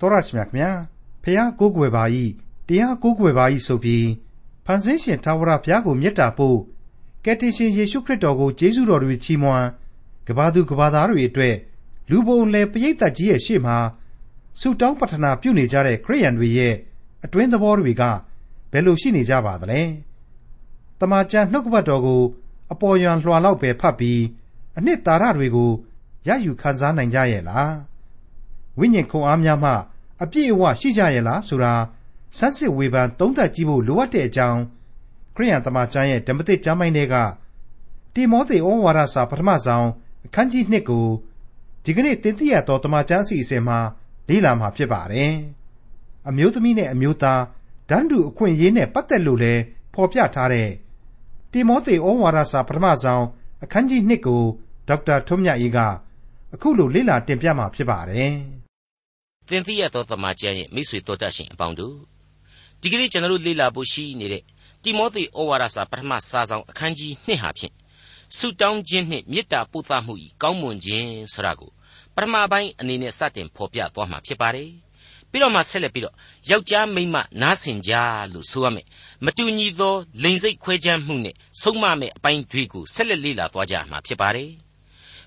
တော်ရရှိမြခင်ဗျာဖះကိုးကွယ်ပါ၏တရားကိုးကွယ်ပါ၏ဆိုပြီးဖန်ဆင်းရှင်သာဝရဘုရားကိုမေတ္တာပို့ကယ်တင်ရှင်ယေရှုခရစ်တော်ကိုကျေးဇူးတော်တွေချီးမွမ်းကဘာသူကဘာသားတွေအတွက်လူပုံလေပရိသတ်ကြီးရဲ့ရှေ့မှာဆုတောင်းပတနာပြုနေကြတဲ့ခရိယန်တွေရဲ့အတွင်းသဘောတွေကဘယ်လိုရှိနေကြပါသလဲတမန်ကျန်နှုတ်ကပတ်တော်ကို အပေါ်ယံလွှာလောက်ပဲဖတ်ပြီးအနှစ်သာရတွေကိုရယူခံစားနိုင်ကြရဲ့လား ဝိညာဉ်ခွန်အားများမှအပြည့်အဝရှိကြရဲ့လားဆိုတာဆန်းစစ်ဝေဖန်သုံးသပ်ကြည့်ဖို့လိုအပ်တဲ့အကြောင်းခရိယန်တမန်ကျမ်းရဲ့ဓမ္မသစ်ကျမ်းပိုင်းတွေကတိမောသေဩဝါဒစာပထမဆုံးအခန်းကြီး1ကိုဒီကနေ့တင်ပြရတော့တမန်ကျမ်းအစီအစဉ်မှာလေ့လာမှာဖြစ်ပါတယ်။အမျိုးသမီးနဲ့အမျိုးသားဒန်းတူအခွင့်အရေးနဲ့ပတ်သက်လို့လည်းဖော်ပြထားတဲ့တိမောသေဩဝါဒစာပထမဆုံးအခန်းကြီး1ကိုဒေါက်တာထွန်းမြတ်အေးကအခုလိုလေ့လာတင်ပြမှာဖြစ်ပါတယ်။ သင်သိရသောသမ္မာကျမ်းရဲ့မိတ်ဆွေတော်တတ်ရှင်အပေါင်းတို့ဒီကနေ့ကျွန်တော်တို့လေ့လာဖို့ရှိနေတဲ့တိမောသေဩဝါဒစာပထမစာဆောင်အခန်းကြီး2ဟာဖြင့်ဆုတောင်းခြင်းနှင့်မေတ္တာပို့သမှုဤကောင်းမွန်ခြင်းဆိုတာကိုပထမပိုင်းအနေနဲ့စတင်ဖော်ပြသွားမှာဖြစ်ပါတယ်။ပြီးတော့မှဆက်လက်ပြီးတော့ယောက်ျားမိန်းမနားဆင်ကြလို့ဆိုရမယ်။မတူညီသောလိန်စိတ်ခွဲခြားမှုနဲ့ဆုံးမမဲ့အပိုင်းတွေကိုဆက်လက်လေ့လာသွားကြမှာဖြစ်ပါတယ်။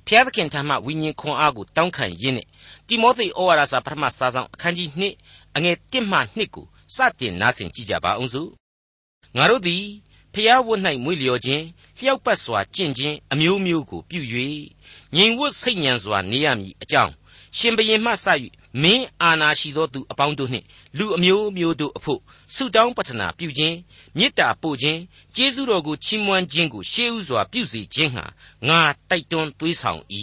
ဖျားသခင်ထံမှဝိညာဉ်ခွန်အားကိုတောင်းခံရင်းနဲ့တိမောသေဩဝါဒစာပထမစာဆောင်အခန်းကြီး2အငယ်1မှ2ကိုစတင်နားဆင်ကြည့်ကြပါအောင်စို့။ငါတို့သည်ဖျားဝတ်၌မွေလျော်ခြင်းလျှောက်ပတ်စွာကျင့်ခြင်းအမျိုးမျိုးကိုပြု၍ငြိမ်ဝတ်စိတ်ညံစွာနေရမည်အကြောင်း ရှင်ဘရင်မှစ၍မင်းအာနာရှိသောသူအပေါင်းတို့နှင့်လူအမျိုးမျိုးတို့အဖို့ဆုတောင်းပတနာပြုခြင်းမေတ္တာပို့ခြင်းကျေးဇူးတော်ကိုချီးမွမ်းခြင်းကိုရှေးဥစွာပြုစေခြင်းဟာငါတိုက်တွန်းသွေးဆောင်၏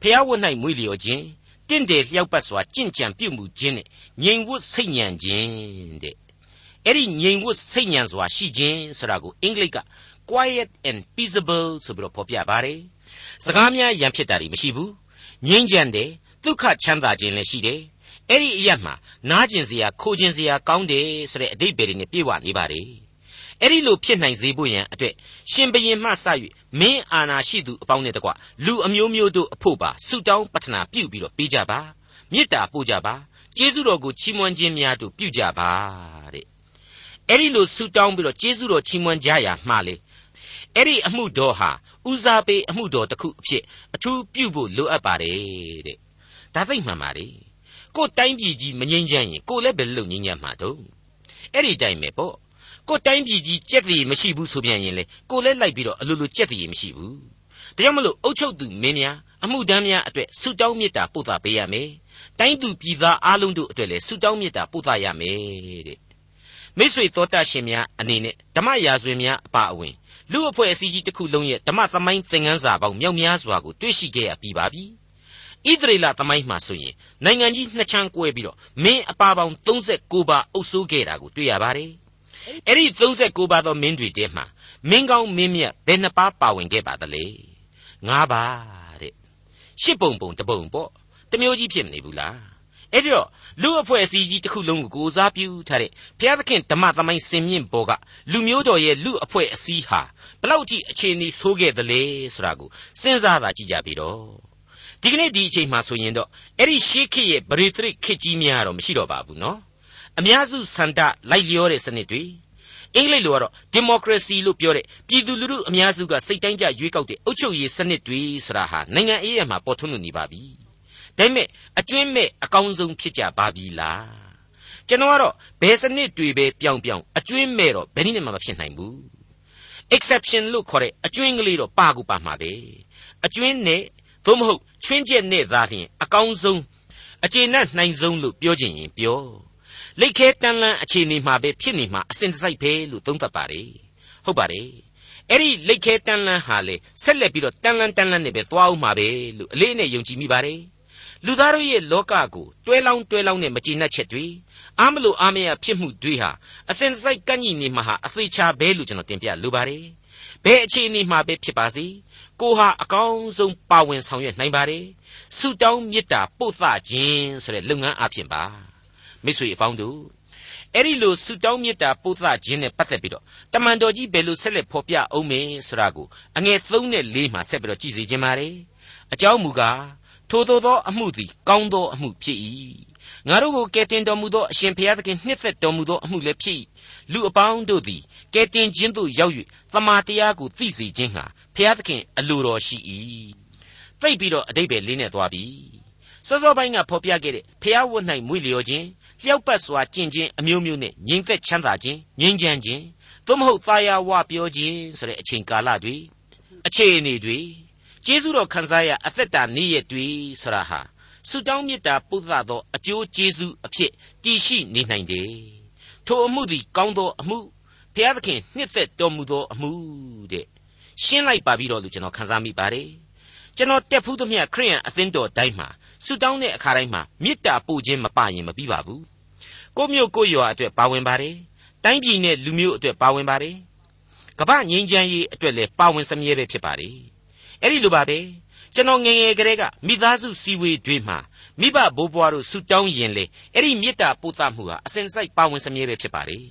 ဖျားဝတ်၌မွေလျော်ခြင်းတင့်တယ်လျှောက်ပတ်စွာကြင့်ကြံပြုမှုခြင်းနဲ့ငြိမ်ဝတ်စိတ်ညံခြင်းတဲ့အဲ့ဒီငြိမ်ဝတ်စိတ်ညံစွာရှိခြင်းဆိုတာကိုအင်္ဂလိပ်က quiet and peaceable ဆိုပြီးတော့ဖော်ပြပါတယ်စကားများရန်ဖြစ်တာတွေမရှိဘူး ငြိမ်းချမ်းတယ်ဒုက္ခချမ်းသာခြင်းလည်းရှိတယ်အဲ့ဒီအရမှာနားကျင်စရာခိုးကျင်စရာကောင်းတယ်ဆိုတဲ့အဓိပ္ပာယ်တွေနဲ့ပြည့်ဝနေပါတယ်အဲ့ဒီလိုဖြစ်နိုင်စေဖို့ရန်အတွက်ရှင်ဘရင်မှစ၍မင်းအာနာရှိသူအပေါင်းနဲ့တကွလူအမျိုးမျိုးတို့အဖို့ပါဆုတောင်းပတနာပြုပြီးတော့ပေးကြပါမေတ္တာပို့ကြပါကျေးဇူးတော်ကိုချီးမွမ်းခြင်းများတို့ပြုကြပါတဲ့အဲ့ဒီလိုဆုတောင်းပြီးတော့ကျေးဇူးတော်ချီးမွမ်းကြရမှာလေအဲ့ဒီအမှုတော်ဟာ ဦးစားပေးအမှုတော်တစ်ခုအဖြစ်အထူးပြုဖို့လိုအပ်ပါတယ်တဲ့ဒါသိမှန်ပါလေကိုတိုင်းပြည်ကြီးမငြိမ်းချမ်းရင်ကိုလည်းဘယ်လိုငြိမ်းချမ်းမှာတော့အဲ့ဒီတိုင်းပဲပေါ့ကိုတိုင်းပြည်ကြီးကြက်တည်မရှိဘူးဆိုပြန်ရင်လေကိုလည်းလိုက်ပြီးတော့အလိုလိုကြက်တည်မရှိဘူးဒါကြောင့်မလို့အုတ်ချုပ်သူမင်းများအမှုတန်းများအတွက်ဆုတောင်းမေတ္တာပို့သပေးရမယ်တိုင်းသူပြည်သားအားလုံးတို့အတွက်လည်းဆုတောင်းမေတ္တာပို့သရမယ်တဲ့မိษွေတော်တတ်ရှင်များအနေနဲ့ဓမ္မရာဇဝင်များအပါအဝင် လူအဖွဲ့အစည်းကြီးတစ်ခုလုံးရဲ့ဓမ္မသမိုင်းသင်ခန်းစာပေါင်းမြောက်များစွာကိုတွေ့ရှိခဲ့ရပြီးပါပြီဣသရေလသမိုင်းမှာဆိုရင်နိုင်ငံကြီးနှစ်ချမ်းကွဲပြီးတော့မင်းအပါပေါင်း39ပါအုပ်စိုးခဲ့တာကိုတွေ့ရပါတယ်အဲ့ဒီ39ပါသောမင်းတွေထဲမှာမင်းကောင်းမင်းမြတ်ဘယ်နှပါပါဝင်ခဲ့ပါသလဲ၅ပါတဲ့ရှစ်ပုံပုံတပုံပေါ့တမျိုးကြီးဖြစ်မနေဘူးလားအဲ့ဒီတော့လူအဖွဲ့အစည်းကြီးတစ်ခုလုံးကိုကိုစားပြုထားတဲ့ဘုရားသခင်ဓမ္မသမိုင်းစင်မြင့်ပေါ်ကလူမျိုးတော်ရဲ့လူအဖွဲ့အစည်းဟာ ဘလောက်ကြီးအခြေအနေဆိုးခဲ့သလဲဆိုတာကိုစဉ်းစားတာကြည့်ကြပြီတော့ဒီကနေ့ဒီအချိန်မှာဆိုရင်တော့အဲ့ဒီရှေးခေတ်ရဲ့ဗရေတရိခေတ်ကြီးများတော့မရှိတော့ပါဘူးနော်အများစုစန္ဒလိုက်လျောတဲ့စနစ်တွေအင်္ဂလိပ်လိုကတော့ democracy လို့ပြောတဲ့ပြည်သူလူထုအများစုကစိတ်တိုင်းကြရွေးကောက်တဲ့အုပ်ချုပ်ရေးစနစ်တွေဆိုတာဟာနိုင်ငံအေးရမှာပေါ်ထွန်းနေပါပြီဒါပေမဲ့အကျွင်းမဲ့အကောင်းဆုံးဖြစ်ကြပါပြီလားကျွန်တော်ကတော့ဘယ်စနစ်တွေပဲပြောင်းပြောင်းအကျွင်းမဲ့တော့ဘယ်နည်းနဲ့မှမဖြစ်နိုင်ဘူး exception လို့ခေါ်တဲ့အကျွင်းကလေးတော့ပါကူပါမှာပဲအကျွင်းနဲ့သို့မဟုတ်ချွင်းချက်နဲ့သာလျှင်အကောင်းဆုံးအခြေနှက်နိုင်ဆုံးလို့ပြောချင်ရင်ပြောလိတ်ခဲတန်းလန်းအခြေအနေမှာပဲဖြစ်နေမှာအစဉ်တစိုက်ပဲလို့သုံးသပ်ပါတယ်ဟုတ်ပါတယ်အဲ့ဒီလိတ်ခဲတန်းလန်းဟာလေဆက်လက်ပြီးတော့တန်းလန်းတန်းလန်းနဲ့ပဲသွားအောင်မှာပဲလို့အလေးနဲ့ယုံကြည်မိပါတယ်လူသားတို့ရဲ့လောကကိုတွဲလောင်းတွဲလောင်းနဲ့မကျေနပ်ချက်တွေ အားမလို့အားမရဖြစ်မှုတွေဟာအစဉ်စိုက်ကန့်ညီနေမှာဟာအသေးချာပဲလို့ကျွန်တော်တင်ပြလိုပါတယ်ဘယ်အခြေအနေမှာပဲဖြစ်ပါစေကိုဟာအကောင်းဆုံးပါဝင်ဆောင်ရွက်နိုင်ပါတယ်ဆုတောင်းမေတ္တာပို့သခြင်းဆိုတဲ့လုပ်ငန်းအဖြစ်ပါမိတ်ဆွေအပေါင်းတို့အဲ့ဒီလိုဆုတောင်းမေတ္တာပို့သခြင်းနဲ့ပတ်သက်ပြီးတော့တမန်တော်ကြီးဘယ်လိုဆက်လက်ဖော်ပြအောင်မလဲဆိုတာကိုအငယ်3နဲ့4မှာဆက်ပြီးတော့ကြည့်စီခြင်းပါတယ်အကြောင်းမူကား ထိုသို့သောအမှုသည် ကောင်းသောအမှုဖြစ်၏ငါတို့ကိုကယ်တင်တော်မူသောအရှင်ဘုရားသခင်နှစ်သက်တော်မူသောအမှုလည်းဖြစ်၏လူအပေါင်းတို့သည်ကယ်တင်ခြင်းသို့ရောက်၍သမာတရားကိုသိစေခြင်းဟာဘုရားသခင်အလိုတော်ရှိ၏သိပြီးတော့အတိတ်ပဲလေးနဲ့သွားပြီစောစောပိုင်းကဖော်ပြခဲ့တဲ့ဖျားဝတ်၌မွေလျော်ခြင်းလျှောက်ပတ်စွာကျင့်ခြင်းအမျိုးမျိုးနဲ့ငြိမ်သက်ချမ်းသာခြင်းငြိမ်းချမ်းခြင်းသို့မဟုတ်သာယာဝပြောခြင်းဆိုတဲ့အချိန်ကာလတွေအခြေအနေတွေ ကျေးဇူးတော်ခံစားရအသက်တာနေ့ရက်တွေဆိုတာဟာဆုတောင်းမေတ္တာပုသသောအကျိုးကျေးဇူးအဖြစ်တည်ရှိနေနိုင်တယ်ထိုအမှုသည်ကောင်းသောအမှုဘုရားသခင်နှစ်သက်တော်မူသောအမှုတဲ့ရှင်းလိုက်ပါပြီတော့လို့ကျွန်တော်ခန်းစားမိပါတယ်ကျွန်တော်တက်ဖူးသမျှခရိယန်အသင်းတော်တိုင်းမှာဆုတောင်းတဲ့အခါတိုင်းမှာမေတ္တာပို့ခြင်းမပါရင်မပြီးပါဘူးကိုမျိုးကိုရွာအတွက်ပါဝင်ပါတယ်တိုင်းပြည်နဲ့လူမျိုးအတွက်ပါဝင်ပါတယ်ကမ္ဘာငြိမ်းချမ်းရေးအတွက်လည်းပါဝင်စမြဲပဲဖြစ်ပါတယ် အဲ့ဒီလိုပါပဲကျွန်တော်ငငယ်ကလေးကမိသားစုစည်းဝေးတွေမှာမိဘဘိုးဘွားတို့ဆုတောင်းရင်လေအဲ့ဒီမေတ္တာပို့သမှုဟာအစဉ်စိုက်ပါဝင်စမြဲပဲဖြစ်ပါတယ်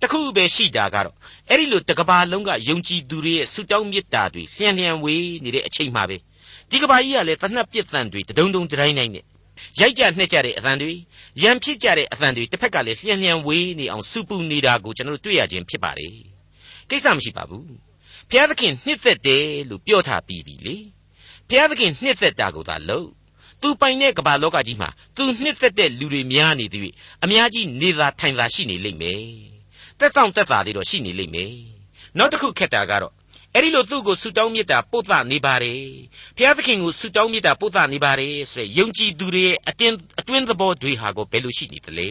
တခုပဲရှိတာကတော့အဲ့ဒီလိုတကဘာလုံးကယုံကြည်သူတွေရဲ့ဆုတောင်းမေတ္တာတွေလျှံလျှံဝေးနေတဲ့အချိန်မှာပဲဒီကဘာကြီးကလည်းတနတ်ပြစ်တန်တွေတဒုံဒုံတိုင်းတိုင်းနဲ့ရိုက်ကြနှက်ကြတဲ့အသံတွေရံဖြစ်ကြတဲ့အသံတွေတစ်ဖက်ကလည်းလျှံလျှံဝေးနေအောင်စူပူနေတာကိုကျွန်တော်တို့တွေ့ရခြင်းဖြစ်ပါတယ်ကိစ္စမရှိပါဘူး ဘုရားသခင်နှစ်သက်တယ်လို့ပြောထားပြီးပြီလေဘုရားသခင်နှစ်သက်တာကိုသာလို့သူပိုင်တဲ့ကမ္ဘာလောကကြီးမှာသူနှစ်သက်တဲ့လူတွေများနေသည်အများကြီးနေသာထိုင်သာရှိနေလိမ့်မယ်တက်တောင့်တက်တာတွေတော့ရှိနေလိမ့်မယ်နောက်တစ်ခုခက်တာကတော့အဲ့ဒီလိုသူ့ကိုဆုတောင်းမေတ္တာပို့သနေပါတယ်ဘုရားသခင်ကိုဆုတောင်းမေတ္တာပို့သနေပါတယ်ဆိုရယ်ယုံကြည်သူတွေရဲ့အတင်းအတွင်းသဘောတွေဟာကိုဘယ်လိုရှိနေသလဲ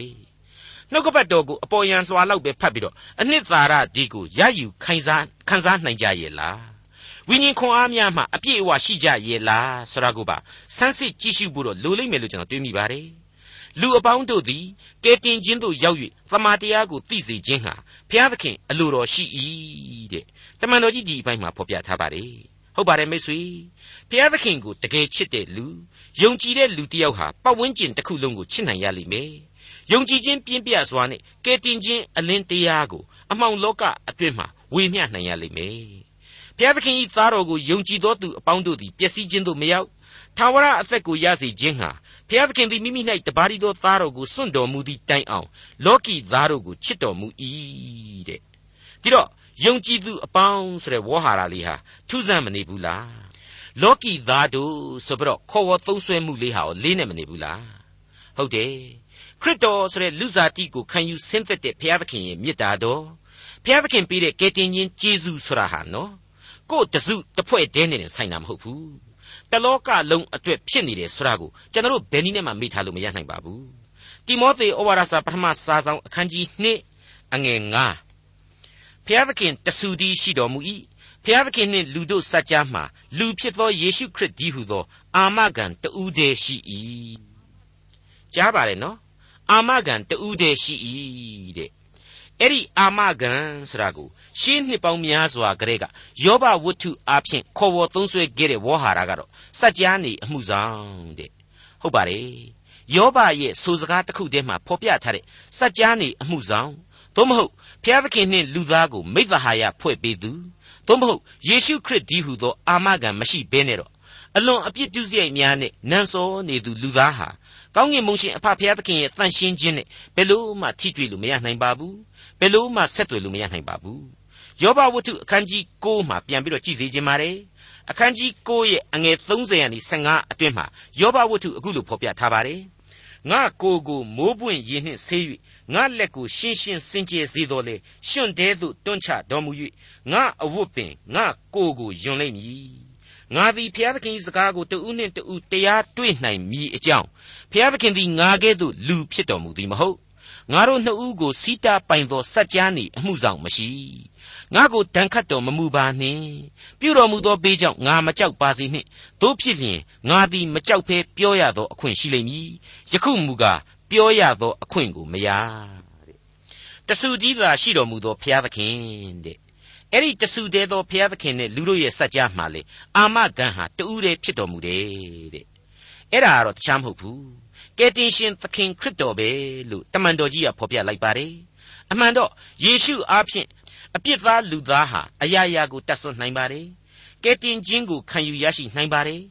နှုတ်ကပတ်တော်ကိုအပေါ်ယံလွှာလောက်ပဲဖတ်ပြီးတော့အနှစ်သာရဒီကိုရယူခိုင်စားခံစားနိုင်ကြရဲ့လားဝိညာဉ်ခွန်အားများမှအပြည့်အဝရှိကြရဲ့လားဆိုတာကိုပါစမ်းစစ်ကြည့်ရှုဖို့တော့လိုလိမ့်မယ်လို့ကျွန်တော်တွေးမိပါတယ်လူအပေါင်းတို့သည်ကဲတင်ခြင်းသို့ရောက်၍သမာတရားကိုသိစေခြင်းဟာဘုရားသခင်အလိုတော်ရှိ၏တဲ့တမန်တော်ကြီးဒီအပိုင်းမှာဖော်ပြထားပါတယ်ဟုတ်ပါတယ်မိတ်ဆွေဘုရားသခင်ကိုတကယ်ချစ်တဲ့လူယုံကြည်တဲ့လူတစ်ယောက်ဟာပတ်ဝန်းကျင်တစ်ခုလုံးကိုချစ်နိုင်ရလိမ့်မယ် ယုံကြည်ခြင်းပြင်းပြစွာနဲ့ကယ်တင်ခြင်းအလင်းတရားကိုအမှောင်လောကအတွင်းမှာဝေမျှနိုင်ရလိမ့်မယ်ဘုရားသခင်ဤသားတော်ကိုယုံကြည်သောသူအပေါင်းတို့သည်ပျက်စီးခြင်းသို့မရောက်ထာဝရအသက်ကိုရစေခြင်းဟာဘုရားသခင်သည်မိမိ၌တပါးရီသောသားတော်ကိုစွန့်တော်မူသည့်တိုင်အောင်လောကီသားတို့ကိုချစ်တော်မူ၏တဲ့ဒီတော့ယုံကြည်သူအပေါင်းဆိုတဲ့ဝေါ်ဟာရလေးဟာထူးဆန်းမနေဘူးလားလောကီသားတို့ဆိုပြီးတော့ခေါ်ဝေါ်သုံးဆွဲမှုလေးဟာကိုလေးနဲ့မနေဘူးလားဟုတ်တယ် ခရစ်တော်ဆိုတဲ့လူစားတိကိုခံယူဆင်းသက်တဲ့ဘုရားသခင်ရဲ့မေတ္တာတော်ဘုရားသခင်ပေးတဲ့ကယ်တင်ခြင်းကျေးဇူးဆိုတာဟာနော်ကိုယ်တစုတစ်ဖွဲ့တည်းနဲ့ဆိုင်တာမဟုတ်ဘူးတလောကလုံးအတွက်ဖြစ်နေတယ်ဆိုတာကိုကျွန်တော်တို့ဘယ်နည်းနဲ့မှမေ့ထားလို့မရနိုင်ပါဘူးတိမောသေဩဝါဒစာပထမစာဆောင်အခန်းကြီး2အငယ်9ဖျားသခင်တဆူတည်းရှိတော်မူ၏ဖျားသခင်နှင့်လူတို့စัจ जा မှာလူဖြစ်သောယေရှုခရစ်ကြီးဟုသော အာမခံတူးတည်းရှိ၏ကြားပါလေနော် အာမခံတူးတည်းရှိ၏တဲ့အဲ့ဒီအာမခံဆိုတာကိုရှင်းနှစ်ပေါင်းများစွာကလေးကယောဘဝတ္ထုအားဖြင့်ခေါ်ဝေါ်သုံးဆွဲခဲ့တဲ့ဝေါ်ဟာရကတော့စัจ जा နေအမှုဆောင်တဲ့ဟုတ်ပါတယ်ယောဘရဲ့ဆိုစကားတစ်ခုတည်းမှာဖော်ပြထားတဲ့စัจ जा နေအမှုဆောင်သို့မဟုတ်ဖျားသခင်နှင့်လူသားကိုမိသဟာယဖွဲ့ပေးသူသို့မဟုတ်ယေရှုခရစ်ဒီဟုသောအာမခံမရှိဘဲနဲ့တော့အလွန်အပြစ်ဒုစရိုက်များနဲ့နန်စောနေသူလူသားဟာ ကောင်းကင်မုန်ရှင်အဖဖျားသခင်ရဲ့တန်ရှင်းခြင်းနဲ့ဘယ်လို့မှထိတွေ့လို့မရနိုင်ပါဘူးဘယ်လို့မှဆက်သွယ်လို့မရနိုင်ပါဘူးယောဘဝတ္ထုအခန်းကြီး9မှာပြန်ပြီးတော့ကြည့်စေခြင်းပါတယ်အခန်းကြီး9ရဲ့အငယ်30ရာနေ15အတွင်းမှာယောဘဝတ္ထုအခုလိုဖော်ပြထားပါတယ်ငါကိုကိုမိုးပွင့်ရင်နှင့်ဆေး၍ငါလက်ကိုရှင်းရှင်းစင်ကြယ်စေတော်လေရှင်တဲသို့တွန်းချတော်မူ၍ငါအဝတ်ပင်ငါကိုကိုယွန်လိမ့်မည် ငါသည်ဘုရားသခင်၏စကားကိုတဦးနှင့်တဦးတရားတွေ့နိုင်မည်အကြောင်းဘုရားသခင်သည်ငါကဲ့သို့လူဖြစ်တော်မူသည်မဟုတ်ငါတို့နှစ်ဦးကိုစီးတာပိုင်သောစัจ जा နေအမှုဆောင်မရှိငါကိုတန်ခတ်တော်မမူပါနှင့်ပြုတော်မူသောဘေးကြောင့်ငါမကြောက်ပါစေနှင့်တို့ဖြစ်လျင်ငါသည်မကြောက်ဘဲပြောရသောအခွင့်ရှိလိမ့်မည်ယခုမူကားပြောရသောအခွင့်ကိုမရတဲ့တဆူကြီးသာရှိတော်မူသောဘုရားသခင်တဲ့ အဲ့ဒီတဆူတဲသောဘုရားသခင်နဲ့လူတို့ရဲ့စัจ जा မှာလေအာမဂန်ဟာတူးတယ်ဖြစ်တော်မူတယ်တဲ့အဲ့ဒါကတော့တခြားမဟုတ်ဘူးကယ်တင်ရှင်သခင်ခရစ်တော်ပဲလို့တမန်တော်ကြီးကဖော်ပြလိုက်ပါတယ်အမှန်တော့ယေရှုအားဖြင့်အပြစ်သားလူသားဟာအရာရာကိုတတ်ဆွနိုင်ပါတယ်ကယ်တင်ခြင်းကိုခံယူရရှိနိုင်ပါတယ်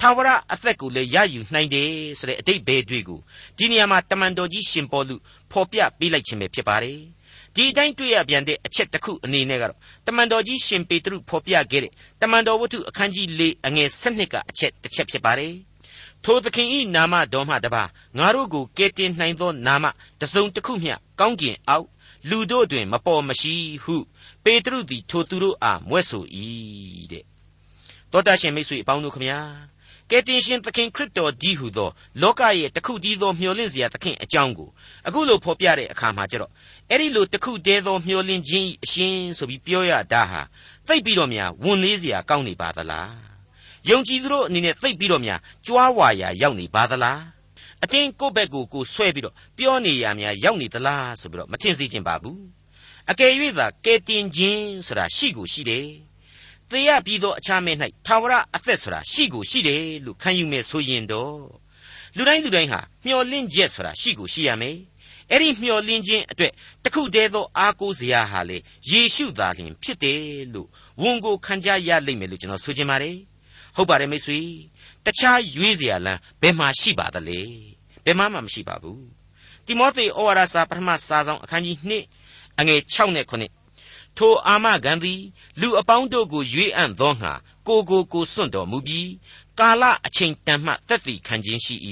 ထာဝရအသက်ကိုလည်းရယူနိုင်တယ်ဆိုတဲ့အတိတ်ဘဲတွေကိုဒီနေရာမှာတမန်တော်ကြီးရှင်ပေါလုဖော်ပြပေးလိုက်ခြင်းပဲဖြစ်ပါတယ် ဒီအတိုင်းတွေ့ရပြန်တဲ့အချက်တစ်ခုအနေနဲ့ကတော့တမန်တော်ကြီးရှင်ပေတရုဖော်ပြခဲ့တဲ့တမန်တော်ဝတ္ထုအခန်းကြီး၄အငယ်၁၂ကအချက်တစ်ချက်ဖြစ်ပါတယ်ထိုသခင်ဤနာမတော်မှတပါငါတို့ကိုကယ်တင်နိုင်သောနာမတစုံတစ်ခုမျှကောင်းကင်အောက်လူတို့တွင်မပေါ်မရှိဟုပေတရုသည်ထိုသူတို့အားမွဲ့ဆို၏တဲ့သောတာရှင်မိတ်ဆွေအပေါင်းတို့ခမညာကယ်တင်ရှင်သခင်ခရစ်တော်ကြီးဟုသောလောကရဲ့တခုတည်းသောမျှော်လင့်စရာသခင်အကြောင်းကိုအခုလိုဖော်ပြတဲ့အခါမှာကျတော့ အဲ့ဒီလိုတခုတည်းသောမျှော်လင့်ခြင်းအရှင်ဆိုပြီးပြောရတာဟာသိပ်ပြီးတော့များဝန်လေးစရာကောင်းနေပါသလားယုံကြည်သူတို့အနေနဲ့သိပ်ပြီးတော့များကြွားဝါရာရောက်နေပါသလားအတင်းကိုယ့်ဘက်ကိုကိုဆွဲပြီးတော့ပြောနေရများရောက်နေသလားဆိုပြီးတော့မထင်စေချင်ပါဘူးအကယ်၍သာကဲတင်ခြင်းဆိုတာရှိကိုရှိတယ်သေရပြီးသောအခြားမဲ့၌ထာဝရအသက်ဆိုတာရှိကိုရှိတယ်လို့ခံယူမယ်ဆိုရင်တော့လူတိုင်းလူတိုင်းဟာမျှော်လင့်ချက်ဆိုတာရှိကိုရှိရမယ် အဲ့ဒီမျှော်လင့်ခြင်းအတွက်တခုတည်းသောအားကိုးစရာဟာလေယေရှုသာလျှင်ဖြစ်တယ်လို့ဝန်ကိုခံကြရလိမ့်မယ်လို့ကျွန်တော်ဆိုချင်ပါတယ်ဟုတ်ပါတယ်မိတ်ဆွေတခြားရွေးစရာလမ်းဘယ်မှာရှိပါသလဲဘယ်မှမှမရှိပါဘူးတိမောသေဩဝါဒစာပထမစာဆောင်အခန်းကြီး2အငယ်6နဲ့9ထိုအာမဂန်သည်လူအပေါင်းတို့ကိုရွေးအံ့သောငှာကိုကိုကိုစွန့်တော်မူပြီးကာလအချိန်တန်မှတက်တည်ခံခြင်းရှိ၏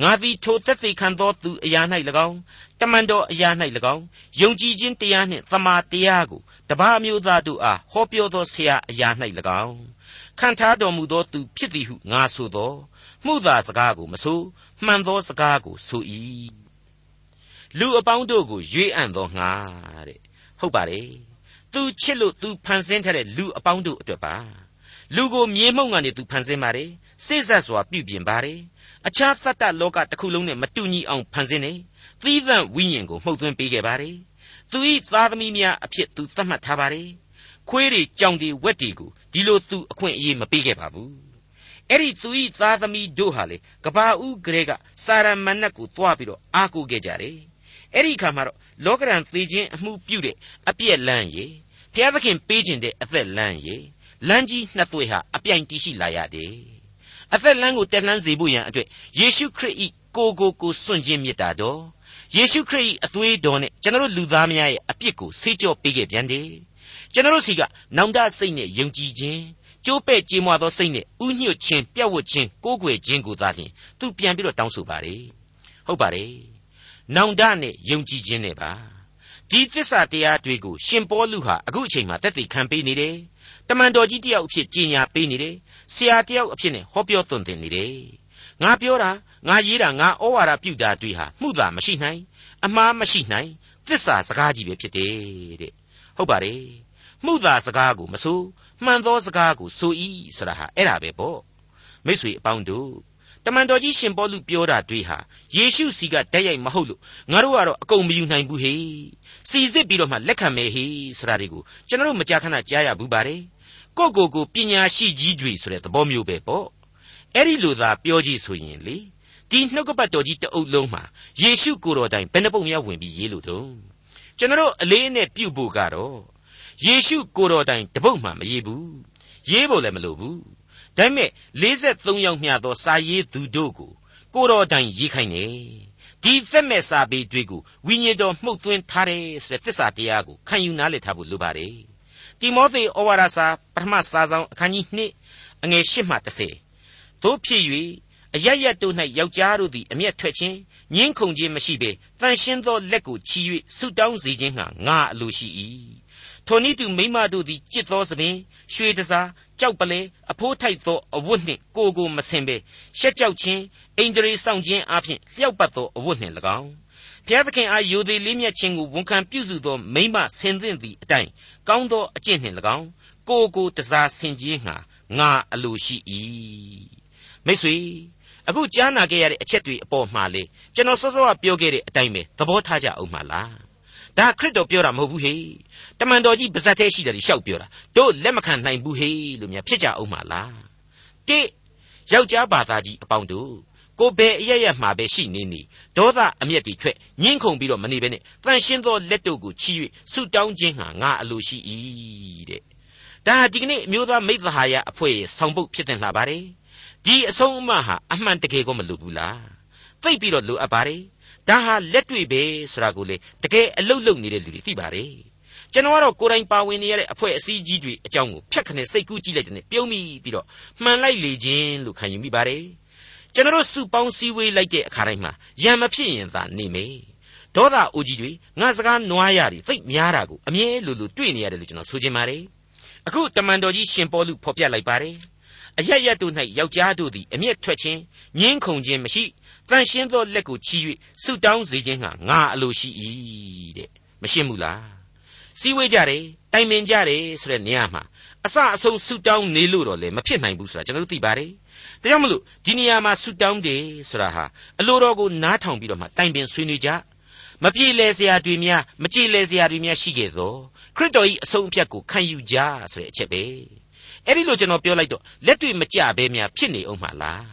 ငါသည်ထိုတက်တည်ခံသောသူအရာ၌၎င်းတမန်တော်အရာ၌၎င်းယုံကြည်ခြင်းတရားနှင့်သမာတရားကိုတပါးမျိုးသားတို့အားဟောပြောသောဆရာအရာ၌၎င်းခံထားတော်မူသောသူဖြစ်သည်ဟုငါဆိုသောမှုသာစကားကိုမဆိုမှန်သောစကားကိုဆို၏လူအပေါင်းတို့ကိုရွေးအံ့သောငါတဲ့ဟုတ်ပါတယ်သူချစ်လို့သူဖန်ဆင်းထားတဲ့လူအပေါင်းတို့အတွက်ပါလူကိုမြေမှုန့်ကနေသူဖန်ဆင်းပါတယ်စိတ်ဆက်စွာပြုပြင်ပါတယ် အခြားသတ္တလောကတစ်ခုလုံးနဲ့မတူညီအောင်ဖန်ဆင်းနေသီးသန့်ဝိညာဉ်ကိုမှုတ်သွင်းပေးခဲ့ပါတယ်သူဤသားသမီးများအဖြစ်သူသတ်မှတ်ထားပါတယ်ခွေးတွေကြောင်တွေဝက်တွေကိုဒီလိုသူအခွင့်အရေးမပေးခဲ့ပါဘူးအဲ့ဒီသူဤသားသမီးတို့ဟာလေကဘာဦးကလေးကစာရမဏတ်ကိုတွားပြီးတော့အားကိုးခဲ့ကြတယ်အဲ့ဒီအခါမှာတော့လောကရန်သေခြင်းအမှုပြုတဲ့အပြည့်လန်းရေဘုရားသခင်ပေးခြင်းတဲ့အသက်လန်းရေလမ်းကြီးနှစ်သွေးဟာအပြိုင်တည်ရှိလာရတယ် အသက်လမ်းကိုတက်လှမ်းစေဖို့ရန်အတွက်ယေရှုခရစ်ဤကိုကိုကိုစွန့်ခြင်းမေတ္တာတော်ယေရှုခရစ်ဤအသွေးတော်နဲ့ကျွန်တော်လူသားများရဲ့အပြစ်ကိုဆေးကြောပေးခဲ့ပြန်တယ်ကျွန်တော်စီကနောင်တစိတ်နဲ့ယုံကြည်ခြင်းကျိုးပဲ့ကြေးမွသောစိတ်နဲ့ဥညွတ်ခြင်းပြတ်ဝတ်ခြင်းကိုးကွယ်ခြင်းကိုသာလျှင်သူပြန်ပြီးတော့တောင်းဆိုပါလေဟုတ်ပါတယ်နောင်တနဲ့ယုံကြည်ခြင်းနဲ့ပါဒီသစ္စာတရားတွေကိုရှင်ပေါလုဟာအခုအချိန်မှာသက်သေခံပေးနေတယ်တမန်တော်ကြီးတယောက်အဖြစ်ကြီးညာပေးနေတယ် ဆရာတယောက်အဖြစ်နဲ့ဟောပြောသွန်သင်နေတယ်ငါပြောတာငါရေးတာငါဩဝါဒပြုတာတွေဟာမှုသာမရှိနိုင်အမှားမရှိနိုင်သစ္စာစကားကြီးပဲဖြစ်တယ်တဲ့ဟုတ်ပါတယ်မှုသာစကားကိုမဆိုမှန်သောစကားကိုဆို၏ဆိုတာဟာအဲ့ဒါပဲပေါ့မိတ်ဆွေအပေါင်းတို့တမန်တော်ကြီးရှင်ပေါလုပြောတာတွေဟာယေရှုစီကတိုက်ရိုက်မဟုတ်လို့ငါတို့ကတော့အကုန်မယူနိုင်ဘူးဟေစီစစ်ပြီးတော့မှလက်ခံမယ်ဟေဆိုတာတွေကိုကျွန်တော်တို့မကြာခဏကြားရဘူးပါတယ် ကိုကိုကိုပညာရှိကြီးတွေဆိုတဲ့သဘောမျိုးပဲပေါ့အဲ့ဒီလိုသာပြောကြည့်ဆိုရင်လေဒီနှုတ်ကပတ်တော်ကြီးတအုပ်လုံးမှာယေရှုကိုယ်တော်တိုင်ဘယ်နှပုံများဝင်ပြီးရေးလို့တုံးကျွန်တော်တို့အလေးနဲ့ပြုတ်ဖို့ကတော့ယေရှုကိုယ်တော်တိုင်တပုတ်မှမရေးဘူးရေးဖို့လည်းမလိုဘူးဒါပေမဲ့53ယောက်မျှသောစာရေးသူတို့ကိုကိုတော်တိုင်ရေးခိုင်းတယ်ဒီသက်မဲ့စာပေတွေကိုဝိညာဉ်တော်မှုတ်သွင်းထားတယ်ဆိုတဲ့သစ္စာတရားကိုခံယူနားလည်ထားဖို့လိုပါတယ် တိမောသေဩဝါဒစာပထမစာဆောင်အခန်းကြီး2အငယ်8မှ10တို့ဖြစ်၍အရရတို့၌ယောက်ျားတို့သည်အမျက်ထွက်ခြင်းညှင်းခုန်ခြင်းမရှိဘဲတန်ရှင်းသောလက်ကိုချီ၍ဆုတောင်းစေခြင်းငှာငါအလိုရှိ၏ထိုနည်းတူမိမတို့သည်ကြစ်သောသပင်ရွှေတစားကြောက်ပလဲအဖိုးထိုက်သောအဝတ်နှင့်ကိုကိုမဆင်ပဲရှက်ကြောက်ခြင်းအိန္ဒြေဆောင်ခြင်းအပြင်လျှောက်ပတ်သောအဝတ်နှင့်၎င်း ဘုရားသခင်အားယိုသေးလေးမြတ်ခြင်းကိုဝန်ခံပြုစုသောမိမဆင်သင့်သည့်အတိုင်းကောင်းသောအကျင့်နှင့်၎င်းကိုကိုတစားဆင်ခြင်းငှာငါအလိုရှိ၏မိတ်ဆွေအခုကြားနာခဲ့ရတဲ့အချက်တွေအပေါ်မှာလေကျွန်တော်စောစောကပြောခဲ့တဲ့အတိုင်းပဲသဘောထားကြအောင်ပါလားဒါခရစ်တော်ပြောတာမဟုတ်ဘူးဟေ့တမန်တော်ကြီးပါဇက်သေးရှိတယ်ရှောက်ပြောတာတို့လက်မခံနိုင်ဘူးဟေ့လို့များဖြစ်ကြအောင်ပါလားတိယောက်ျားဘာသာကြီးအပေါင်းတို့ ကိုဘယ်အရရမှာပဲရှိနေနေဒေါသအမျက်တွေထွက်ညှင်းခုန်ပြီးတော့မနေဘဲနဲ့တန်ရှင်းသောလက်တို့ကိုချီ၍ဆုတောင်းခြင်းဟာငါအလိုရှိ၏တဲ့ဒါဒီကနေ့အမျိုးသားမိသဟာယအဖွဲ့ရဲ့ဆောင်ပုဒ်ဖြစ်တဲ့လှပါတယ်ဒီအဆုံးအမဟာအမှန်တကယ်ကိုမလိုဘူးလားသိပ်ပြီးတော့လိုအပ်ပါတယ်ဒါဟာလက်တွေ့ပဲဆိုတာကိုလေတကယ်အလုတ်လုတ်နေတဲ့လူတွေသိပါတယ်ကျွန်တော်ကတော့ကိုယ်တိုင်ပါဝင်နေရတဲ့အဖွဲ့အစည်းကြီးတွေအကြောင်းကိုဖြတ်ခနဲ့စိတ်ကူးကြည့်လိုက်တဲ့ပြုံးမိပြီးတော့မှန်လိုက်လေခြင်းလို့ခံယူမိပါတယ် ကျွန်တော်စုပေါင်းစည်းဝေးလိုက်တဲ့အခါတိုင်းမှာရံမဖြစ်ရင်သာနေမေဒေါသအိုကြီးတွေငါစကားနွားရတွေသိပ်များတာကိုအမြဲလိုလိုတွေ့နေရတယ်လို့ကျွန်တော်ဆိုချင်ပါတယ်အခုတမန်တော်ကြီးရှင်ပေါလုဖော်ပြလိုက်ပါတယ်အရရက်တို့၌ယောက်ျားတို့သည်အမျက်ထွက်ခြင်းညှင်းခုန်ခြင်းမရှိတန်ရှင်းသောလက်ကိုချီ၍ဆုတောင်းစေခြင်းဟာငါအလိုရှိ၏တဲ့မရှင်းဘူးလားစည်းဝေးကြတယ်တိုင်ပင်ကြတယ်ဆိုတဲ့နေရာမှာအစအဆုံးဆုတောင်းနေလို့တော့လေမဖြစ်နိုင်ဘူးဆိုတာကျွန်တော်တို့သိပါတယ် ဒါကြောင့်မလို့ဒီနေရာမှာဆုတောင်းတယ်ဆိုတာဟာအလိုတော်ကိုနားထောင်ပြီးတော့မှတိုင်ပင်ဆွေးနွေးကြမပြေလည်စရာတွေများမကြည်လည်စရာတွေများရှိခဲ့သောခရစ်တော်၏အဆုံးအဖြတ်ကိုခံယူကြဆိုတဲ့အချက်ပဲအဲ့ဒီလိုကျွန်တော်ပြောလိုက်တော့လက်တွေ့မကြဘဲများဖြစ်နေအောင်မှာလား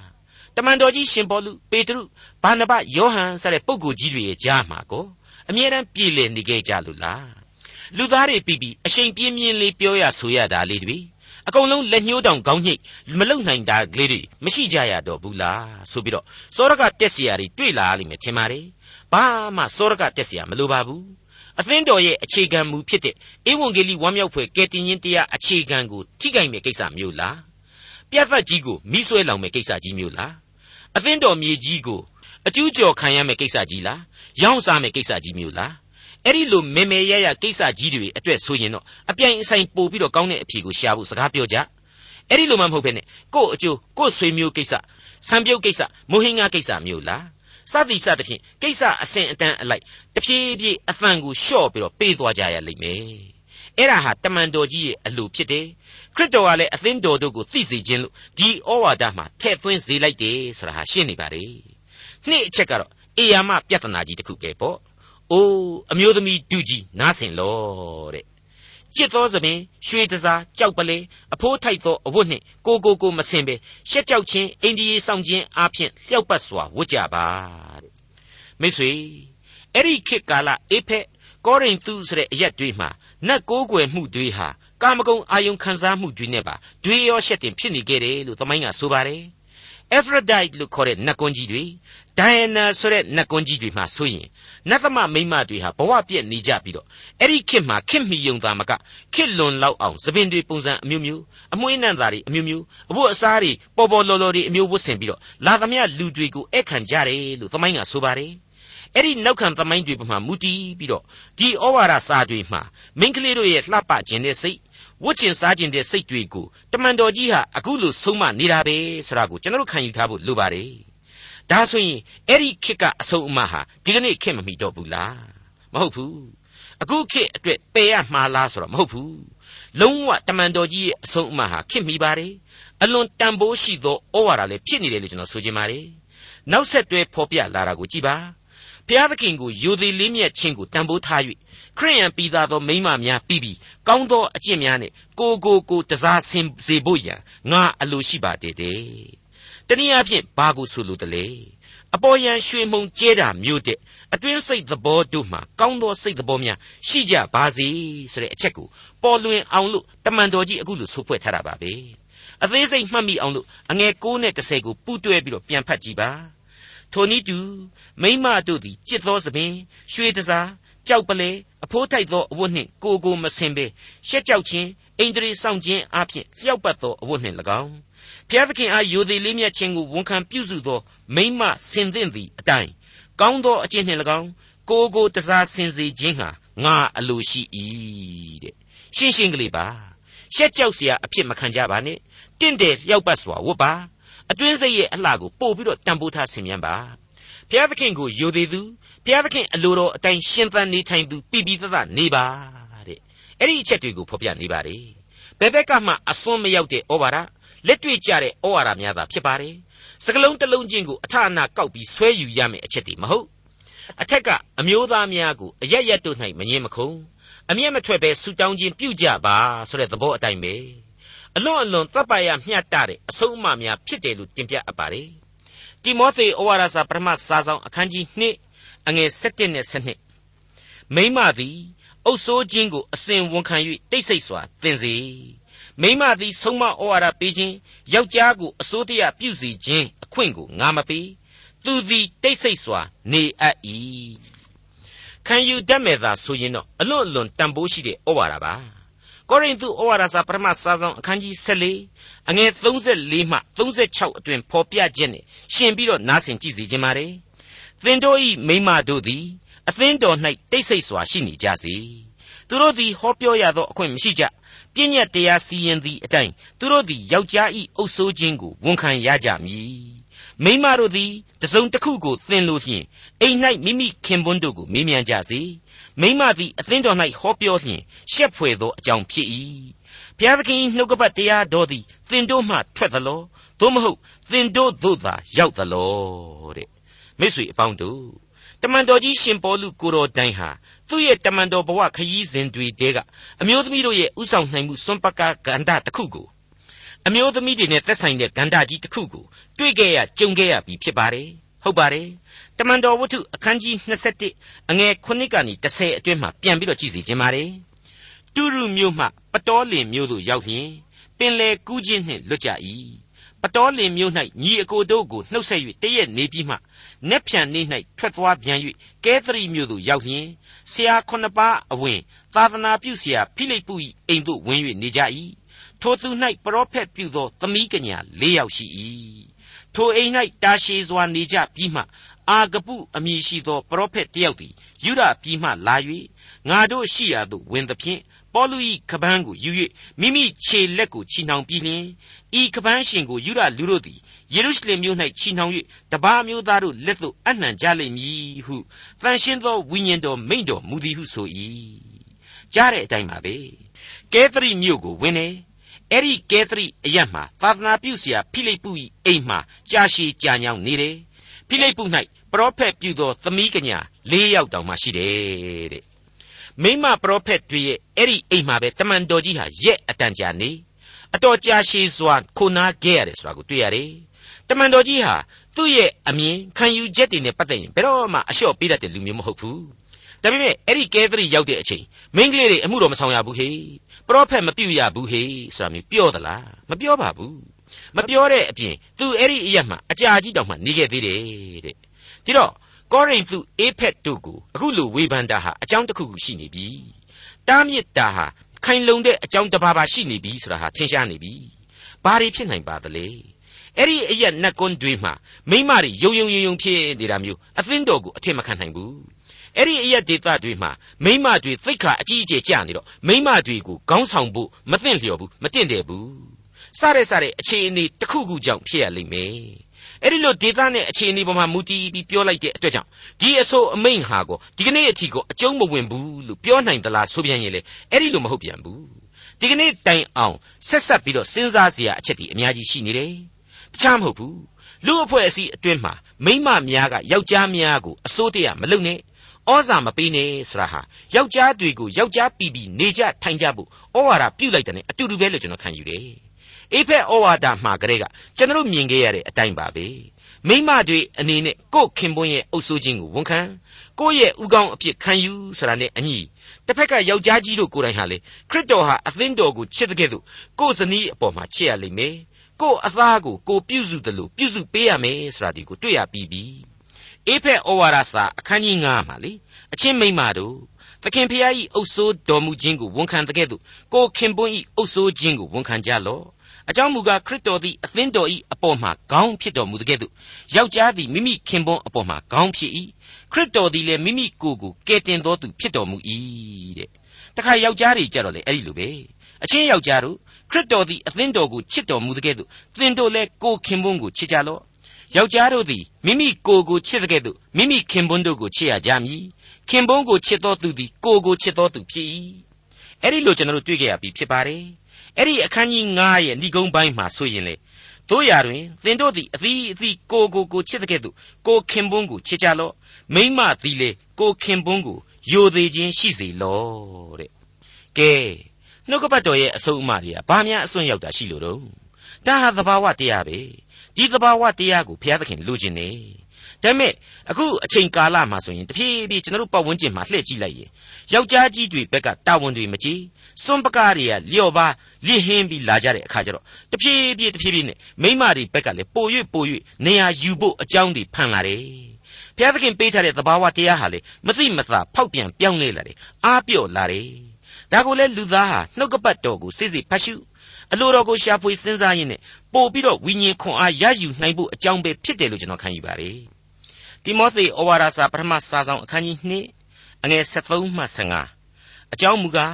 တမန်တော်ကြီးရှင်ပေါလုပေတရုဘာနဘယောဟန်စတဲ့ပုဂ္ဂိုလ်ကြီးတွေရဲ့ကြားမှာကိုအမြဲတမ်းပြည်လည်နေခဲ့ကြလို့လားလူသားတွေပြီးပြီးအရှိန်ပြင်းပြင်းလေးပြောရဆိုရတာလေးတွေ အကုန်လုံးလက်ညှိုးတောင်ခေါင်းညှိတ်မလုံနိုင်တာကလေးတွေမရှိကြရတော့ဘူးလားဆိုပြီးတော့စောရကတက်စရာတွေတွေ့လာလိမ့်မယ်ထင်ပါတယ်ဘာမှစောရကတက်စရာမလိုပါဘူးအသင်းတော်ရဲ့အခြေခံမူဖြစ်တဲ့ဧဝံဂေလိဝမ်းမြောက်ဖွယ်ကယ်တင်ရှင်တရားအခြေခံကိုထိခိုက်မဲ့ကိစ္စမျိုးလားပြတ်သက်ကြီးကိုမိဆွဲလောင်မဲ့ကိစ္စကြီးမျိုးလားအသင်းတော်မြေကြီးကိုအကျူးကျော်ခံရမဲ့ကိစ္စကြီးလားရောင်းစားမဲ့ကိစ္စကြီးမျိုးလား အဲ့ဒီလိုမေမေရရကိစ္စကြီးတွေအတွက်ဆိုရင်တော့အပြိုင်အဆိုင်ပို့ပြီးတော့ကောင်းတဲ့အဖြေကိုရှာဖို့စကားပြောကြအဲ့ဒီလိုမှမဟုတ်ဘဲနဲ့ကို့အကျိုးကို့ဆွေမျိုးကိစ္စဆံပြုတ်ကိစ္စမိုဟင်္ဂါကိစ္စမျိုးလားစသည်စသဖြင့်ကိစ္စအစဉ်အတန်းအလိုက်တဖြည်းဖြည်းအဖန်ကိုလျှော့ပြီးတော့ပေးသွားကြရလိမ့်မယ်အဲ့ဒါဟာတမန်တော်ကြီးရဲ့အလိုဖြစ်တယ်ခရစ်တော်ကလည်းအသင်းတော်တို့ကိုသိစေခြင်းလို့ဒီဩဝါဒမှာထည့်သွင်းစေလိုက်တယ်ဆိုတာဟာရှင်းနေပါလေနှစ်အချက်ကတော့အေယာမပြဿနာကြီးတစ်ခုပဲပေါ့ အိုးအမျိုးသမီးဒုကြီးနားဆင်လောတဲ့ကြစ်သောသပင်ရွှေတစားကြောက်ပလဲအဖိုးထိုက်သောအဝတ်နှင့်ကိုကိုကိုမစင်ပဲရှက်ကြောက်ခြင်းအိန္ဒိယဆောင်ခြင်းအားဖြင့်လျှောက်ပတ်စွာဝတ်ကြပါတဲ့မိတ်ဆွေအဲ့ဒီခေတ်ကာလအေဖက်ကောရိန္သုဆိုတဲ့အရက်တွေမှာနတ်ကိုးကွယ်မှုတွေဟာကာမဂုဏ်အာယုံခံစားမှုတွေနဲ့ပါတွေးရောရှက်တင်ဖြစ်နေခဲ့တယ်လို့သမိုင်းကဆိုပါတယ်။ Aphrodite လို့ခေါ်တဲ့နတ်ကွန်ကြီးတွေ Diana ဆိုတဲ့နတ်ကွန်ကြီးတွေမှာဆိုရင်နတ်သမမိန်းမတွေဟာဘဝပြည့်နေကြပြီးတော့အဲ့ဒီခေတ်မှာခေတ်မီယုံသားမကခေတ်လွန်လောက်အောင်သပင်တွေပုံစံအမျိုးမျိုးအမွှေးနှံသားတွေအမျိုးမျိုးအဖို့အစားတွေပေါ်ပေါ်လော်လော်တွေအမျိုးဝတ်ဆင်ပြီးတော့လာသမျှလူတွေကိုဧကန်ကြတယ်လို့သမိုင်းကဆိုပါတယ်။အဲ့ဒီနောက်ခံသမိုင်းတွေပေါ်မှာမူတည်ပြီးတော့ဒီဩဝါဒစာတွေမှာမိန်းကလေးတို့ရဲ့လှပခြင်းတဲ့စိတ် ဝတ်ကျင်စားခြင်းတဲ့စိတ်တွေကိုတမန်တော်ကြီးဟာအခုလိုဆုံးမနေတာပဲဆိုတာကိုကျွန်တော်တို့ခံယူထားဖို့လိုပါတယ်ဒါဆိုရင်အဲ့ဒီခေတ်ကအဆုံးအမဟာဒီကနေ့ခေတ်မမီတော့ဘူးလားမဟုတ်ဘူးအခုခေတ်အတွက်ပယ်ရမှားလားဆိုတော့မဟုတ်ဘူးလုံးဝတမန်တော်ကြီးရဲ့အဆုံးအမဟာခေတ်မီပါတယ်အလွန်တန်ဖိုးရှိသောဩဝါဒလည်းဖြစ်နေတယ်လို့ကျွန်တော်ဆိုချင်ပါတယ်နောက်ဆက်တွဲဖော်ပြလာတာကိုကြည်ပါ ဘုရားသခင်ကိုယိုသေးလေးမြတ်ခြင်းကိုတန်ဖိုးထား၍ခရိယံပြီးသားသောမိမများပြီးပြီးကောင်းသောအကျင့်များနဲ့ကိုကိုကိုတစားဆင်စေဖို့ရန်ငါအလိုရှိပါတည်တယ်။တနည်းအားဖြင့်ဘာကိုဆိုလိုတလဲ။အပေါ်ယံရွှေမုံကျဲတာမျိုးတဲ့အတွင်းစိတ်သဘောတို့မှာကောင်းသောစိတ်သဘောများရှိကြပါစေဆိုတဲ့အချက်ကိုပေါ်လွင်အောင်လို့တမန်တော်ကြီးအခုလိုဆိုဖွဲ့ထားတာပါပဲ။အသေးစိတ်မှတ်မိအောင်လို့အငယ်9နဲ့10ကိုပူးတွဲပြီးတော့ပြန်ဖတ်ကြည့်ပါ။ ထိုနည်းတူမိမတို့သည်ကြစ်သောသပင်ရွှေတစားကြောက်ပလဲအဖိုးထိုက်သောအဝတ်နှင့်ကိုကိုမဆင်ပေရှက်ကြောက်ခြင်းအိန္ဒြေဆောင်ခြင်းအပြင်လျှောက်ပတ်သောအဝတ်နှင့်၎င်းဘုရားသခင်အားယိုသေးလေးမြတ်ခြင်းကိုဝန်ခံပြုစုသောမိမဆင်သင့်သည့်အတိုင်းကောင်းသောအကျင့်နှင့်၎င်းကိုကိုတစားဆင်စေခြင်းဟာငါအလိုရှိ၏တဲ့ရှင်းရှင်းကလေးပါရှက်ကြောက်เสียအဖြစ်မခံကြပါနဲ့တင့်တယ်လျှောက်ပတ်စွာဝတ်ပါ အတွင်းစိတ်ရဲ့အလှကိုပို့ပြီးတော့တန်ဖိုးထားဆင်မြန်းပါဘုရားသခင်ကိုယိုသေးသူဘုရားသခင်အလိုတော်အတိုင်းရှင်သန်နေထိုင်သူပြပြသသနေပါတဲ့အဲ့ဒီအချက်တွေကိုဖော်ပြနေပါတယ်ဘယ်ဘက်ကမှအစွန်းမရောက်တဲ့ဩဝါဒလက်တွေ့ကျတဲ့ဩဝါဒများသာဖြစ်ပါတယ်စကလုံးတစ်လုံးချင်းကိုအထအနာကောက်ပြီးဆွဲယူရမယ့်အချက်တွေမဟုတ်အထက်ကအမျိုးသားများကိုအရရက်တို့၌မငင်းမခုံအမျက်မထွက်ပဲဆူတောင်းခြင်းပြုကြပါဆိုတဲ့သဘောအတိုင်းပဲ အလွန်အလွန်တပ်ပါရမျှတတဲ့အဆုံးအမများဖြစ်တယ်လို့တင်ပြအပ်ပါတယ်။တိမောသေဩဝါဒစာပထမစာဆောင်အခန်းကြီး2အငယ်7နဲ့7မိမသည်အုပ်ဆိုးခြင်းကိုအစဉ်ဝန်ခံ၍တိတ်ဆိတ်စွာသင်စေမိန်းမသည်ဆုံးမဩဝါဒပေးခြင်းယောက်ျားကိုအစိုးတရားပြုစီခြင်းအခွင့်ကိုငါမပေးသူသည်တိတ်ဆိတ်စွာနေအပ်၏ခံယူတတ်မဲ့သာဆိုရင်တော့အလွန်အလွန်တန်ဖိုးရှိတဲ့ဩဝါဒပါ ကောရိန္သုဩဝါဒစာပထမစာဆောင်အခန်းကြီး14အငယ်34မှ36အတွင်ဖော်ပြချက်နဲ့ရှင်ပြီးတော့နားဆင်ကြည့်စီခြင်းပါတယ်သင်တို့ဤမိမတို့သည်အသင်းတော်၌တိတ်ဆိတ်စွာရှိနေကြစေသူတို့သည်ဟောပြောရသောအခွင့်မရှိကြပြည့်ညတ်တရားစီရင်သည့်အတိုင်းသူတို့သည်ယောက်ျားဤအုပ်ဆိုးခြင်းကိုဝန်ခံရကြမည်မိမတို့သည်တစုံတစ်ခုကိုသင်လို့ဖြင့်အိမ်၌မိမိခင်ပွန်းတို့ကိုမေးမြန်းကြစေ မိမသည်အသင်းတော်၌ဟောပြောလျင်ရှက်ဖွယ်သောအကြောင်းဖြစ်၏ဘုရားသခင်နှုတ်ကပတ်တရားတော်သည်သင်တို့မှထွက်သလောသို့မဟုတ်သင်တို့သို့သာရောက်သလောတဲ့မိတ်ဆွေအပေါင်းတို့တမန်တော်ကြီးရှင်ပေါလုကိုတော်တိုင်ဟာသူ့ရဲ့တမန်တော်ဘဝခရီးစဉ်တွေတဲကအမျိုးသမီးတို့ရဲ့ဥဆောင်နိုင်မှုစွန့်ပကကန္တာတစ်ခုကိုအမျိုးသမီးတွေနဲ့သက်ဆိုင်တဲ့ကန္တာကြီးတစ်ခုကိုတွေ့ခဲ့ရကြုံခဲ့ရပြီဖြစ်ပါတယ်ဟုတ်ပါတယ် တမန်တော်ဝတ္ထုအခန်းကြီး21အငယ်9ကနေ10အတွင်းမှာပြန်ပြီးတော့ကြည့်စီခြင်းပါတယ်တူရုမြို့မှပတောလင်မြို့သို့ရောက်လျင်ပင်လေကူးခြင်းနှင့်လွတ်ကြ၏ပတောလင်မြို့၌ညီအကိုတို့ကိုနှုတ်ဆက်၍တရက်နေပြီးမှနက်ဖြန်နေ့၌ထွက်သွားပြန်၍ကဲသရီမြို့သို့ရောက်လျင်ဆရာခုနှစ်ပါးအဝင်သာသနာပြုဆရာဖိလိပ္ပု၏အိမ်သို့ဝင်၍နေကြ၏ထိုသူ၌ပရောဖက်ပြုသောသမီးကညာ၄ယောက်ရှိ၏ထိုအိမ်၌တာရှည်စွာနေကြပြီးမှ အာဂပုအမည်ရှိသောပရောဖက်တယောက်သည်ယူဒပြည်မှလာ၍ငါတို့ရှိရာသို့ဝင်သဖြင့်ပေါလု၏ကပန်းကိုယူ၍မိမိခြေလက်ကိုချီနှောင်ပြီးလျှင်ဤကပန်းရှင်ကိုယူဒလူတို့သည်ယေရုရှလင်မြို့၌ချီနှောင်၍တပါးမျိုးသားတို့လက်သို့အနှံကြလိမ့်မည်ဟုတန်ရှင်းသောဝိညာဉ်တော်မိန့်တော်မူသည်ဟုဆို၏ကြားတဲ့အတိုင်းပါပဲကဲသရိမြို့ကိုဝင်နေအဲ့ဒီကဲသရိအရက်မှာသာသနာပြုဆရာဖိလိပ္ပု၏အိမ်မှာကြာရှည်ကြာညောင်းနေတယ်ဖိလိပ္ပု၌ ပရောဖက်ပြုသောသမီးကညာ၄ယောက်တောင်မှရှိတယ်တဲ့မိမပရောဖက်တွေရဲ့အဲ့ဒီအိမ်မှာပဲတမန်တော်ကြီးဟာရက်အတန်ကြာနေအတော်ကြာရှည်စွာခိုနာခဲ့ရတယ်ဆိုတာကိုတွေ့ရတယ်တမန်တော်ကြီးဟာသူ့ရဲ့အမြင်ခံယူချက်တွေနဲ့ပတ်သက်ရင်ဘယ်တော့မှအလျှော့ပေးတတ်တဲ့လူမျိုးမဟုတ်ဘူးဒါပေမဲ့အဲ့ဒီကဲသရီရောက်တဲ့အချိန်မိန်းကလေးတွေအမှုတော်မဆောင်ရဘူးဟေ့ပရောဖက်မပြုတ်ရဘူးဟေ့ဆိုတာမျိုးပြောသလားမပြောပါဘူးမပြောတဲ့အပြင်သူအဲ့ဒီအရက်မှာအကြာကြီးတောင်မှနေခဲ့သေးတယ်တဲ့ ဒီတော့ကောရိန္သုအေဖက်တို့ကိုအခုလိုဝေဖန်တာဟာအကြောင်းတစ်ခုခုရှိနေပြီတားမြစ်တာဟာခိုင်လုံတဲ့အကြောင်းတစ်ပါးပါရှိနေပြီဆိုတာဟာထင်ရှားနေပြီဘာတွေဖြစ်နိုင်ပါသလဲအဲ့ဒီအရက်နတ်ကွန်းတွေမှာမိမတွေယုံယုံယုံယုံဖြစ်နေတာမျိုးအသင်းတော်ကိုအထင်မခံနိုင်ဘူးအဲ့ဒီအရက်ဒေသတွေမှာမိမတွေသိက္ခာအကြီးအကျယ်ကျနေတော့မိမတွေကိုခေါင်းဆောင်ဖို့မသင့်လျော်ဘူးမတင့်တယ်ဘူးစတဲ့စတဲ့အခြေအနေတစ်ခုခုကြောင့်ဖြစ်ရလိမ့်မယ် အဲ့ဒီလိုဒေသနဲ့အခြေအနေပေါ်မှာမူတည်ပြီးပြောလိုက်တဲ့အတွက်ကြောင့်ဒီအဆိုးအမိန်ဟာကိုဒီကနေ့အထိကိုအကျုံးမဝင်ဘူးလို့ပြောနိုင်သလားဆိုပြန်ရင်လေအဲ့ဒီလိုမဟုတ်ပြန်ဘူးဒီကနေ့တိုင်အောင်ဆက်ဆက်ပြီးတော့စဉ်းစားစရာအချက်တွေအများကြီးရှိနေတယ်တခြားမဟုတ်ဘူးလူအဖွဲ့အစည်းအတွင်းမှာမိမများကယောက်ျားများကိုအစိုးတရားမလုပ်နဲ့ဩဇာမပေးနဲ့ဆိုတာဟာယောက်ျားတွေကိုယောက်ျားပြည်ပြီးနေကြထိုင်ကြဖို့ဩဝါဒပြုလိုက်တယ်အတူတူပဲလို့ကျွန်တော်ခံယူတယ် အေဖက်ဩဝါဒမှာကလေးကကျွန်တော်မြင်ခဲ့ရတဲ့အတိုင်းပါပဲမိမတွေအနေနဲ့ကို့ခင်ပွန်းရဲ့အုပ်စိုးခြင်းကိုဝန်ခံကိုယ့်ရဲ့ဥကောင်းအဖြစ်ခံယူဆိုတာနဲ့အညီတစ်ဖက်ကယောက်ျားကြီးတို့ကိုယ်တိုင်ဟာလေခရစ်တော်ဟာအသင်းတော်ကိုချစ်တဲ့ကဲ့သို့ကိုယ်ဇနီးအပေါ်မှာချစ်ရလိမ့်မယ်ကိုယ့်အသားကိုကိုပြုစုတယ်လို့ပြုစုပေးရမယ်ဆိုတာဒီကိုတွေ့ရပြီးပြီအေဖက်ဩဝါဒစာအခန်းကြီး9မှာလေအချင်းမိမ့်မာတို့သခင်ဖျားဤအုပ်ဆိုးတော်မူခြင်းကိုဝန်ခံတဲ့ကဲ့သို့ကိုခင်ပွန်းဤအုပ်ဆိုးခြင်းကိုဝန်ခံကြလော့ အကြောင်းမူကားခရစ်တော်သည်အသင်းတော်ဤအပေါ်မှာခေါင်းဖြစ်တော်မူတဲ့ကဲ့သို့ယောက်ျားသည်မိမိခင်ပွန်းအပေါ်မှာခေါင်းဖြစ်၏ခရစ်တော်သည်လည်းမိမိကိုယ်ကိုကယ်တင်တော်သူဖြစ်တော်မူ၏တဲ့တခါယောက်ျားတွေကြတော့လေအဲ့ဒီလိုပဲအချင်းယောက်ျားတို့ခရစ်တော်သည်အသင်းတော်ကိုချစ်တော်မူတဲ့ကဲ့သို့သင်တို့လည်းကိုခင်ပွန်းကိုချစ်ကြလော့ယောက်ျားတို့သည်မိမိကိုယ်ကိုချစ်တဲ့ကဲ့သို့မိမိခင်ပွန်းတို့ကိုချစ်ရကြမည်ခင်ပွန်းကိုချစ်တော်သူသည်ကိုယ်ကိုချစ်တော်သူဖြစ်၏အဲ့ဒီလိုကျွန်တော်တို့တွေ့ကြရပြီဖြစ်ပါတယ် အဲ့ဒီအခန်းကြီး9ရဲ့ဏိဂုံးပိုင်းမှာဆိုရင်လေတို့ရတွင်သင်တို့သည်အသီးအသီးကိုကိုကိုချစ်တဲ့ကဲ့သို့ကိုခင်ပွန်းကိုချစ်ကြလော့မိမသည်လေကိုခင်ပွန်းကိုယိုသေးခြင်းရှိစေလော့တဲ့ကဲနှုတ်ကပတ်တော်ရဲ့အဆုံးအမတွေကဘာများအစွန့်ရောက်တာရှိလို့တော့ဒါဟာသဘာဝတရားပဲဒီသဘာဝတရားကိုဘုရားသခင်လိုချင်နေဒါပေမဲ့အခုအချိန်ကာလမှာဆိုရင်တဖြည်းဖြည်းကျွန်တော်တို့ပတ်ဝန်းကျင်မှာလှည့်ကြည့်လိုက်ရင်ယောက်ျားကြီးတွေဘက်ကတာဝန်တွေမကြီး စွန့်ပကားတွေကလျော့ပါလစ်ဟင်းပြီးလာကြတဲ့အခါကျတော့တဖြည်းဖြည်းတဖြည်းဖြည်းနဲ့မိမတွေဘက်ကလည်းပို၍ပို၍နေရာယူဖို့အကြောင်းတွေဖန်လာတယ်ဘုရားသခင်ပေးထားတဲ့သဘာဝတရားဟာလေမသိမသာဖောက်ပြန်ပြောင်းလဲလာတယ်အားပြော့လာတယ်ဒါကိုလေလူသားဟာနှုတ်ကပတ်တော်ကိုစိစိဖတ်ရှုအလိုတော်ကိုရှာဖွေစဉ်းစားရင်းနဲ့ပို့ပြီးတော့ဝိညာဉ်ခွန်အားရယူနိုင်ဖို့အကြောင်းပဲဖြစ်တယ်လို့ကျွန်တော်ခံယူပါတယ်တိမောသေဩဝါဒစာပထမစာဆောင်အခန်းကြီး2အငယ်73မှ15အကြောင်းမူကား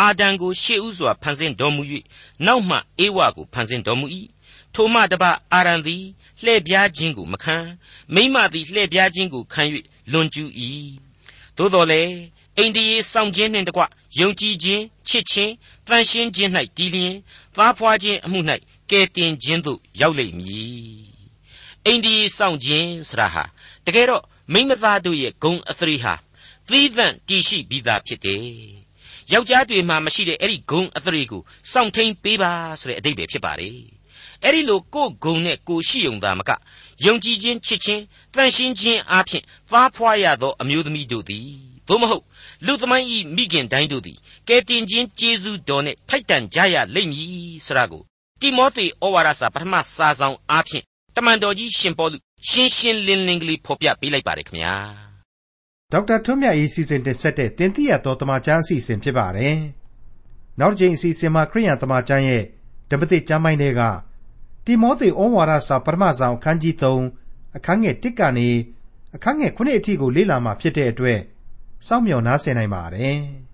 အာဒံကိုရှေ့ဥစွာဖန်ဆင်းတော်မူ၍နောက်မှအေဝကိုဖန်ဆင်းတော်မူ၏ထိုမှတပအာရန်သည်လှဲ့ပြားခြင်းကိုမခံမိမသည်လှဲ့ပြားခြင်းကိုခံ၍လွန်ကျူး၏သို့တော်လည်းအိန္ဒိယေစောင့်ခြင်းနှင့်တကွယုံကြည်ခြင်းချစ်ခြင်းတန်ရှင်းခြင်း၌တည်လျင်သားဖွာခြင်းအမှု၌ကယ်တင်ခြင်းသို့ရောက်လိမ့်မည်အိန္ဒိယေစောင့်ခြင်းဆရာဟာတကယ်တော့မိမသားတို့ရဲ့ဂုံအသရိဟာသီးသန့်တည်ရှိပြီးသားဖြစ်တယ် ယောက်ျားတွေမှာမရှိတဲ့အဲ့ဒီဂုံအသရိကိုစောင့်ထိန်ပေးပါဆိုတဲ့အဓိပ္ပာယ်ဖြစ်ပါတယ်အဲ့ဒီလိုကိုယ်ဂုံနဲ့ကိုရှိုံသာမကယုံကြည်ခြင်းချစ်ခြင်းတန်ရှင်းခြင်းအပြင်သားဖွာရသောအမျိုးသမီးတို့သည်သို့မဟုတ်လူသမိုင်းဤမိခင်တိုင်းတို့သည်ကဲတင်ခြင်းကျေးဇူးတော်နဲ့ထိုက်တန်ကြရလိမ့်မည်ဆရာကိုတိမောသေဩဝါဒစာပထမစာဆောင်အားဖြင့်တမန်တော်ကြီးရှင်ပေါလုရှင်းရှင်းလင်းလင်းကလေးဖော်ပြပေးလိုက်ပါတယ်ခင်ဗျာ ဒေါက်တာထွန်းမြတ်၏စီစဉ်တင်ဆက်တဲ့တင်ပြရတော်တမချန်းအစီအစဉ် ဖြစ်ပါတယ် နောက်တစ်ချိန်အစီအစဉ်မှာ ခရိယန်တမချန်းရဲ့ ဓမ္မတိကျမ်းပိုင်းတွေကတိမောသေဩဝါဒစာ ပထမဆောင် အခန်းကြီး3အခန်းငယ်1ကနေ အခန်းငယ်9အထိကို လေ့လာမှာဖြစ်တဲ့အတွက် စောင့်မျှော်နားဆင်နိုင်ပါတယ်။